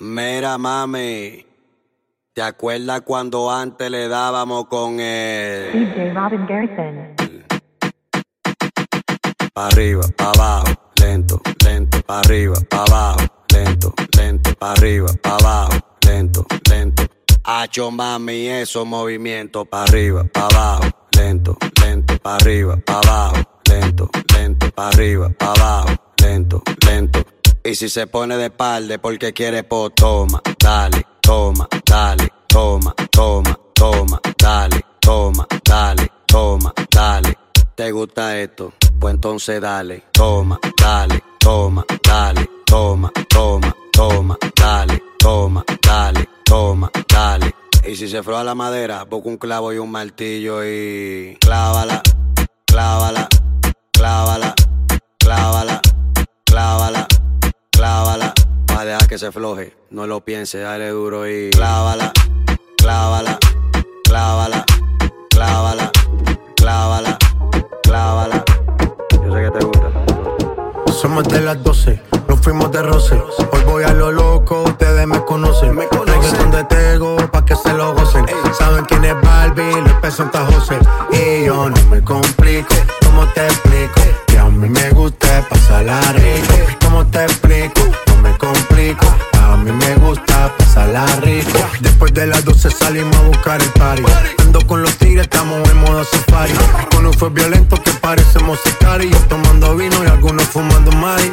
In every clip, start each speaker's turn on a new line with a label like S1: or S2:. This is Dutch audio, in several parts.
S1: Mira, mami. ¿Te acuerdas cuando antes le dábamos con el.
S2: DJ Robin Garrison.
S1: Pa' arriba, pa' abajo, lento, lento, pa' arriba, pa' abajo, lento, lento, pa' arriba, pa' abajo, lento, lento. Hacho mami, esos movimientos pa' arriba, pa' abajo, lento, lento, pa' arriba, pa' abajo, lento, lento, pa' arriba, pa' abajo, lento, lento. Y si se pone de espalda porque quiere po, toma, dale, toma, dale, toma, toma, toma, dale, toma, dale, toma, dale. ¿Te gusta esto? Pues entonces dale, toma, dale, toma, dale, toma, toma, toma, dale, toma, dale, toma, dale. Y si se froa la madera, busca un clavo y un martillo y clávala, clávala, clávala, clávala, clávala, clávala. Va a dejar que se floje, no lo piense, dale duro y clávala, clávala, clávala, clávala, clávala, clávala. Yo sé que te gusta.
S3: Somos de las 12, nos fuimos de roce. Hoy voy a lo loco, ustedes me conocen. Me conocen de Tego, pa' que se lo gocen. Saben quién es Barbie, López Santa José. Y yo no me complico, ¿cómo te explico? Mí me gusta pasarla rico. ¿Cómo te explico? No me complico. A mí me gusta pasarla rico. Después de las 12 salimos a buscar el party. Ando con los tigres, estamos en modo safari. Con un fue violento que parecemos sicarios. Tomando vino y algunos fumando mari.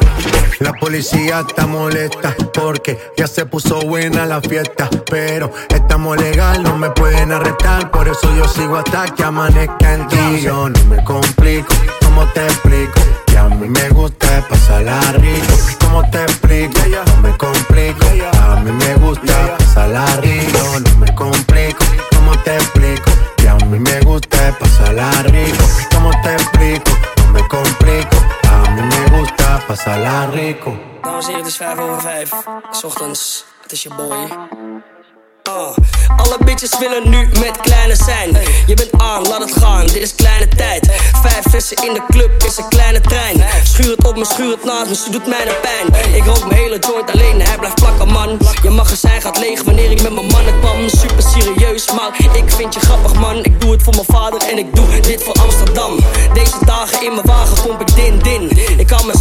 S3: La policía está molesta porque ya se puso buena la fiesta. Pero estamos legal, no me pueden arrestar. Por eso yo sigo hasta que amanezca en ti. Yo no me complico, ¿cómo te explico? A mí me gusta pasarla rico. ¿Cómo te explico? No me complico. A mí me gusta pasarla rico. No me complico. ¿Cómo te explico? Que a mí me gusta pasarla rico. ¿Cómo te explico? No me complico. A mí me gusta pasarla rico.
S4: Dames en het is 5 over 5. S ochtends, het is je boy. Ah, alle bitches willen nu met kleine zijn. Je bent aan, laat het gaan, dit is kleine tijd. Vijf vissen in de club is een kleine trein. Schuur het op me, schuur het naast me, ze doet mij een pijn. Ik rook mijn hele joint alleen, hij blijft plakken man. Je magazijn gaat leeg wanneer ik met mijn mannen kwam. Super serieus, maar ik vind je grappig man. Ik doe het voor mijn vader en ik doe dit voor Amsterdam. Deze dagen in mijn wagen pomp ik.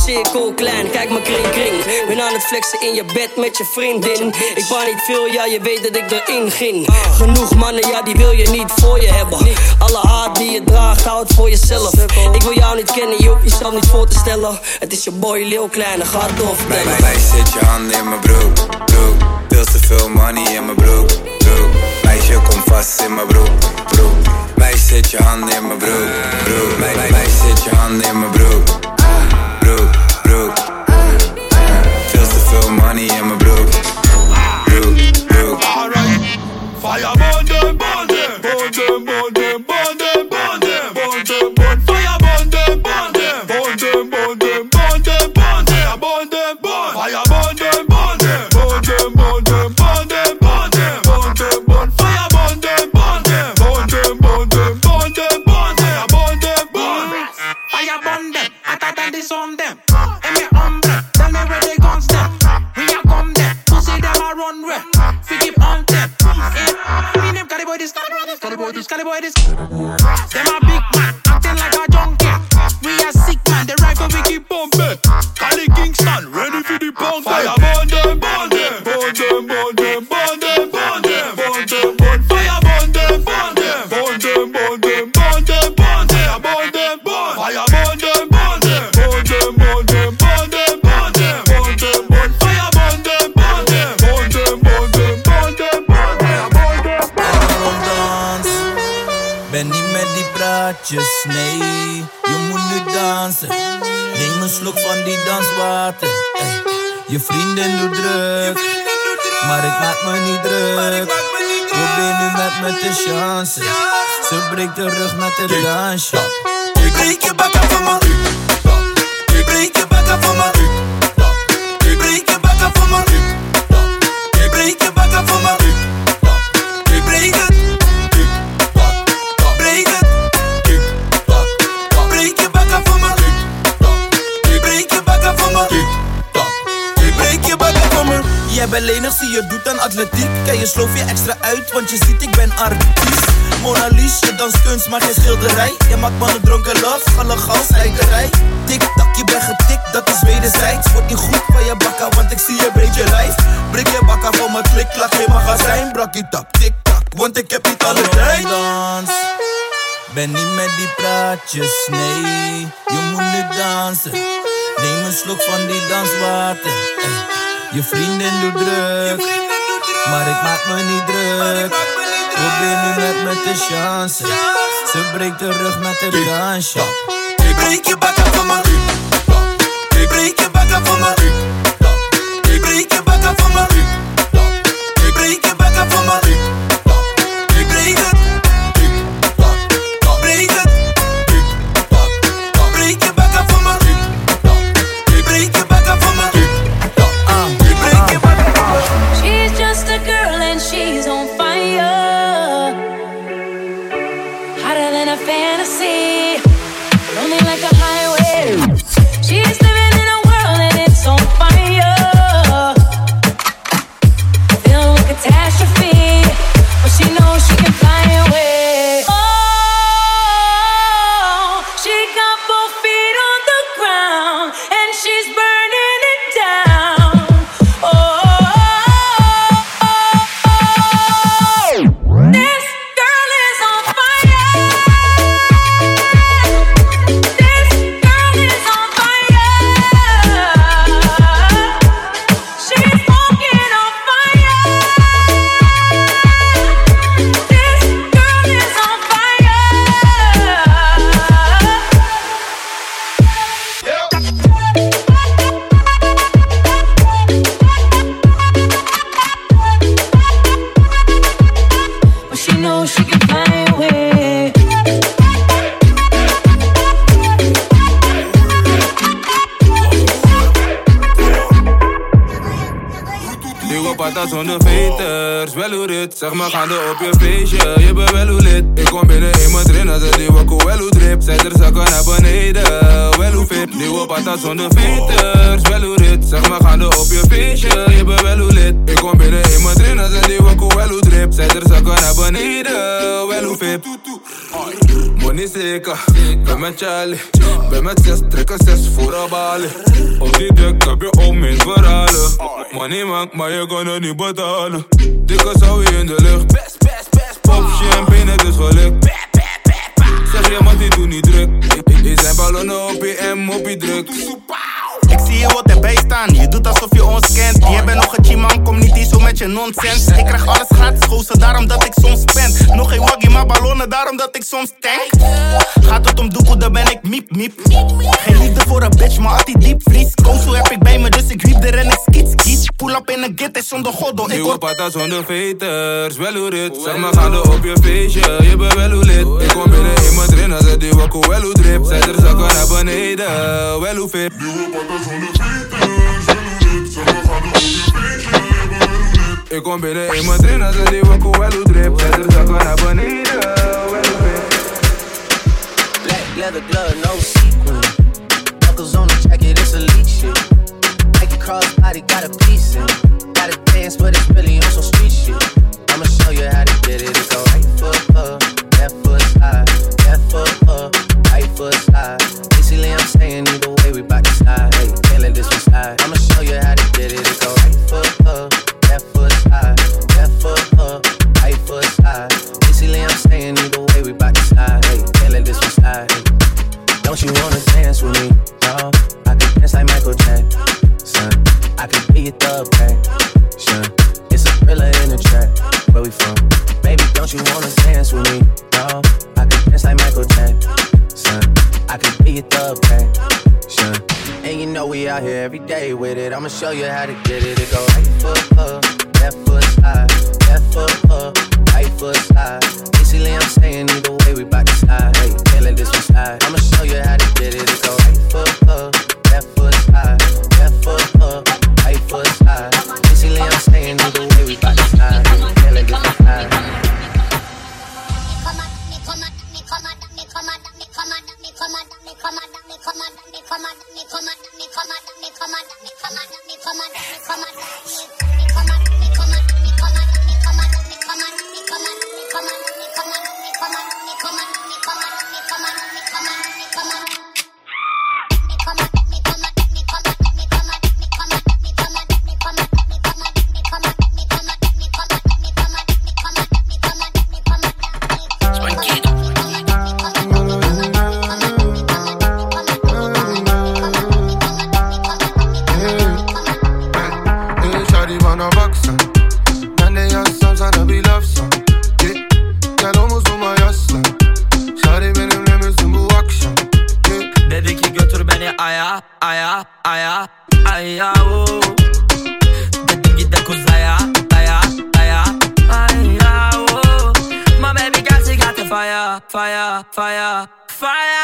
S4: Cirkel klein, kijk mijn kring kring. Ben aan het flexen in je bed met je vriendin. Ik wou niet veel, ja je weet dat ik erin ging. Genoeg mannen, ja die wil je niet voor je hebben. Alle haat die je draagt, hou het voor jezelf. Ik wil jou niet kennen, je hoeft jezelf niet voor te stellen. Het is je boy Lil Kleine, ga
S5: Bij,
S4: doorvertellen.
S5: bij mij zit je handen in mijn broek, broek Veel te veel money in mijn broek, broek Meisje kom vast in mijn broek, broek Mij zit je handen in mijn broek, broek Mij, mij, je handen in mijn broek, I
S6: am on them, on them, on them,
S7: on them.
S8: ping-pong, Je vriendin doet druk, maar ik maak me niet druk. Probeer nu met me te chansen. Ze breekt de rug met het dansje. Ik breek je bakken van me. Ik breek je bakken van me. Ik breek je bakken van me. Ik breek je bakken van me. Ik breek het. Hebt alleen Weinig zie je doet aan atletiek. Kan je sloof je extra uit, want je ziet ik ben artiest. Mona Lisa, je dans kunst, maar geen schilderij. Je maakt mannen dronken love, gallegal, slijterij. Tik tak, je bent getikt, dat is wederzijds. Wordt niet goed van je bakka, want ik zie je breed je lijf. Breek je bakka voor mijn klik, klak geen magazijn. Brak je tak, tik tak, want ik heb niet alle tijd. Dans. Ben niet met die praatjes, nee. Je moet nu dansen. Neem een slok van die danswater. Je vriendin doet druk, maar ik maak me niet druk. Probeer nu met me te. Ze breekt de rug met het dansje.
S6: Ik breek je bakken van mijn Ik breek je bakken van mijn Ik breek je bakken van mijn Ik breek je bakken van mijn Ik breek het Nieuwe patas zonder veters, wel hoe dit Zeg maar gaande op je feestje, je bent wel hoe lid. Ik kom binnen in mijn trainer, ze die wakko wel hoe drip Zet er zakken naar beneden, wel hoe fit Nieuwe patas zonder veters, wel hoe dit Zeg maar gaande op je feestje, je bent wel hoe lid. Ik kom binnen in mijn trainer, ze die wakko wel hoe drip Zet er zakken naar beneden, wel hoe fit Money zeker, ben met Charlie. Ben met zes, trekken zes voor een balen Op die dek heb je om eens verhalen. Money maakt, maar je kan het niet betalen. Dikke zou je in de lucht. Pop champagne, het is gelukt Zeg je maar, die doet niet druk. Die zijn ballonnen op je M, op je druk
S9: Ik zie je wat erbij staan, je doet alsof je ons kent. Met je nonsens. Ik krijg alles gratis, gozer, daarom dat ik soms spend. Nog geen waggie, maar ballonnen, daarom dat ik soms tank. Gaat het om doekoe, dan ben ik miep miep. Geen liefde voor een bitch, maar altijd diep vries. Kozo heb ik bij me, dus ik wiep er en ik skiet skiet. Pull up in een git, is zonder goddo. Ik
S6: patas zonder veters, wel hoe dit Zeg maar gaande op je feestje, je bent wel hoe lid Ik kom binnen in mijn trainer, zet die wakko wel hoe drip Zet er zakken naar beneden, wel hoe fit Nieuwe patas zonder veters, Eu combinei manter nossa diva com o elo drip Pedro toca na banheira, o elo
S10: Black leather glove, Your thug passion. It's a thriller in the track. Where we from? Baby, don't you wanna dance with me? No, I can dance like Michael Jackson. I can be your thug passion. And you know we out here every day with it. I'ma show you how to get it. It go right foot up, left foot slide, left foot up, right foot slide. Basically, I'm saying either way we bout to slide. Hey, can't this one slide. I'ma show you how to get it. It go right foot up,
S8: fire, fire, fire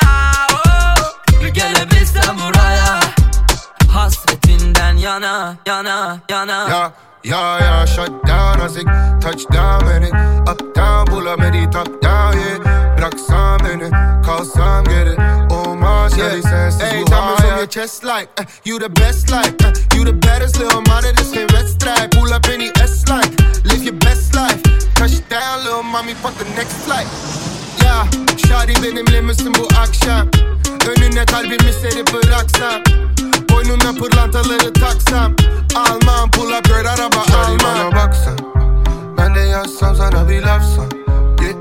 S8: oh. Gelebilsem buraya. Hasretinden yana, yana, yana.
S11: Ya, ya, ya, shut down Azik Touchdown beni Up Uptown bulamedi top down yeah. Bıraksan beni, kalsam geri Olmaz yeah. yani sensiz hey, bu hayat your chest like uh, You the best like uh, You the baddest little money this ain't red stripe. Pull up any S like Live your best life. Touchdown little mommy fuck the next flight. Ya, shawty benimle misin bu akşam Önüne kalbimi serip bıraksam Boynuna pırlantaları taksam Almam pull up girl araba almam bana baksan Ben de yazsam sana bir laf san yeah.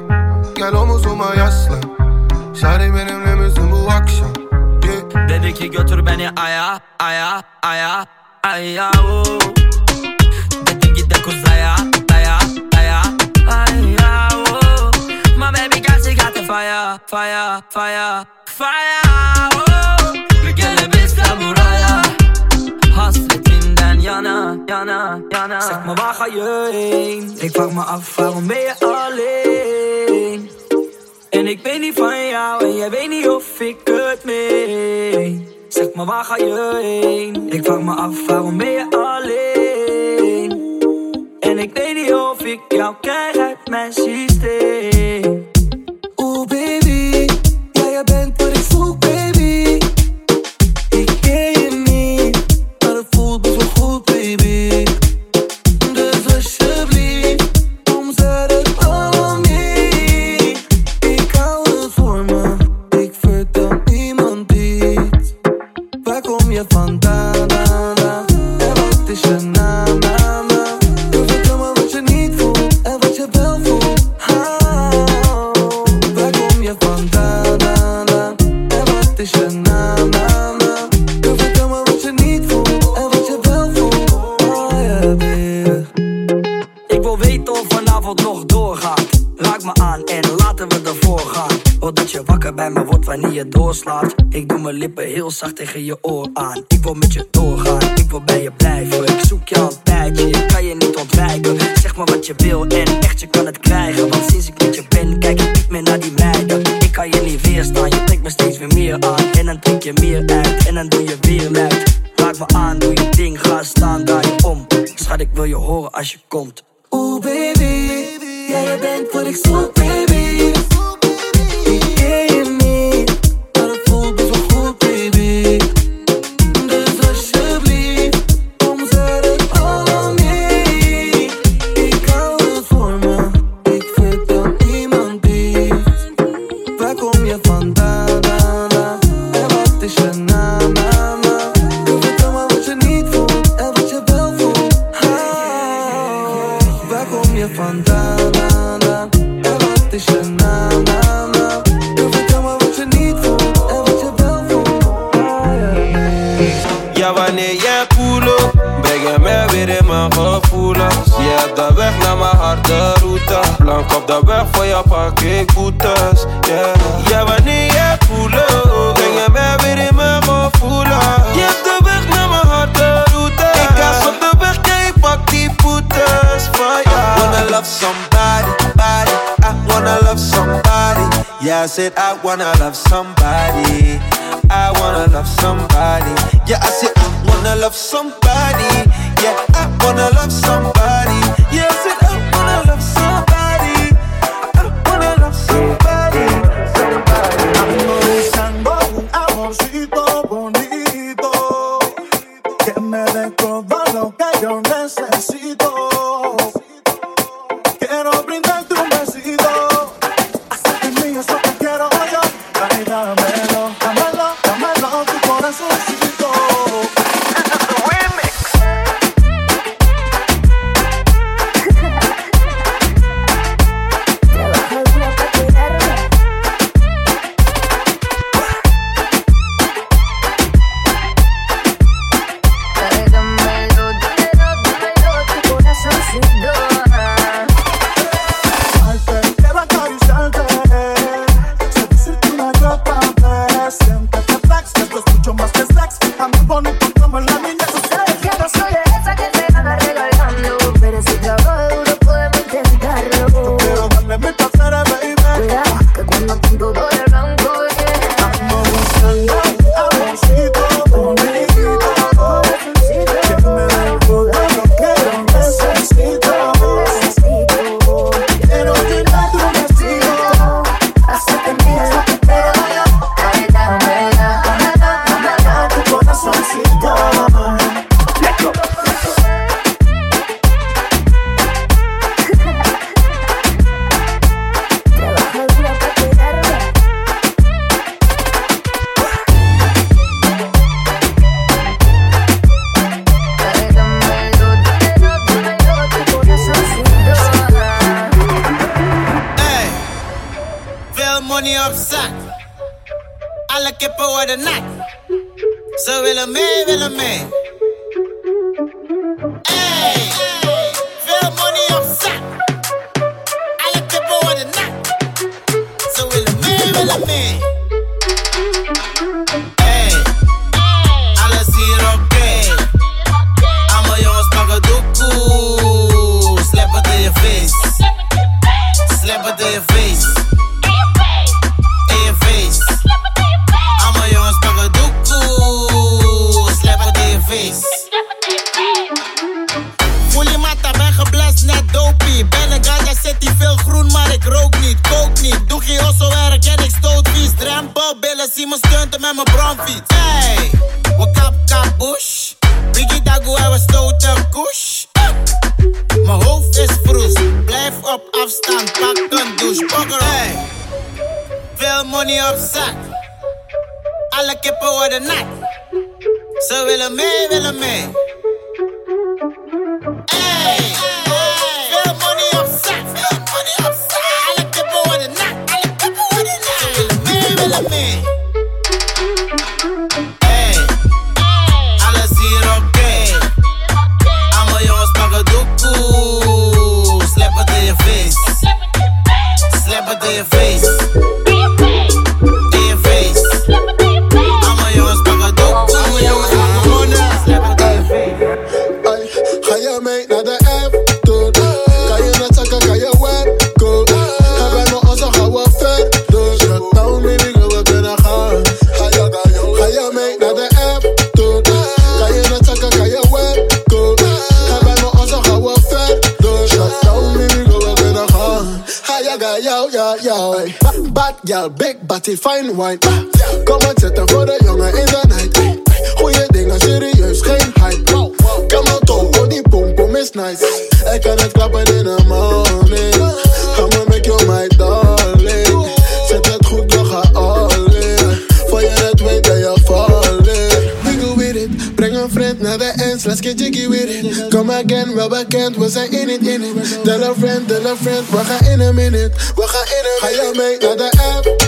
S11: Gel omuzuma yaslan Şari benimle misin bu akşam yeah.
S8: Dedi ki götür beni aya, aya, aya, aya oh. Fire, fire, fire, fire oh. Gelebilsem buraya Hasretinden yana, yana, yana Zeg maar waar ga je heen? Ik vraag me af waarom ben je alleen? En ik weet niet van jou en jij weet niet of ik het meen Zeg maar waar ga je heen? Ik vraag me af waarom ben je alleen? En ik weet niet of ik jou krijg uit mijn systeem alsjeblieft, zacht tegen je oor aan. Ik wil met je doorgaan, ik wil bij je blijven. Ik zoek je al een tijdje, ik kan je niet ontwijken. Zeg maar wat je wil en echt je kan het krijgen. Want sinds ik met je ben, kijk ik niet meer naar die meiden. Ik kan je niet weerstaan, je trekt me steeds weer meer aan. En dan trek je meer uit en dan doe je weer luid. Raak me aan, doe je ding, ga staan, draai je om. Schat, ik wil je horen als je komt. Oeh baby, jij bent wat ik zoek baby
S12: I said I wanna love somebody. I wanna love somebody. Yeah, I said I wanna love somebody. Yeah, I wanna love somebody.
S13: skip over the night. So will a man, will a
S14: man. I look che for de natt. Så vill jag man, vill jag y'all. Bad, girl, big body, fine wine. Kom maar zetten voor de jongen in de night. Goeie dingen, serieus, geen hype. Come on, toch, oh, oh die boom, boom is nice. Ik kan het klappen in de morning. Come on, make you my darling. Zet het goed, je gaat all in. Voor je het weet dat je fall in. with it, breng een vriend naar de ends, let's get jiggy with it. Come again, wel bekend, we zijn in it, in it. Tell a friend, tell a friend, we gaan in a minute. We gaan
S7: Hire me, not the F.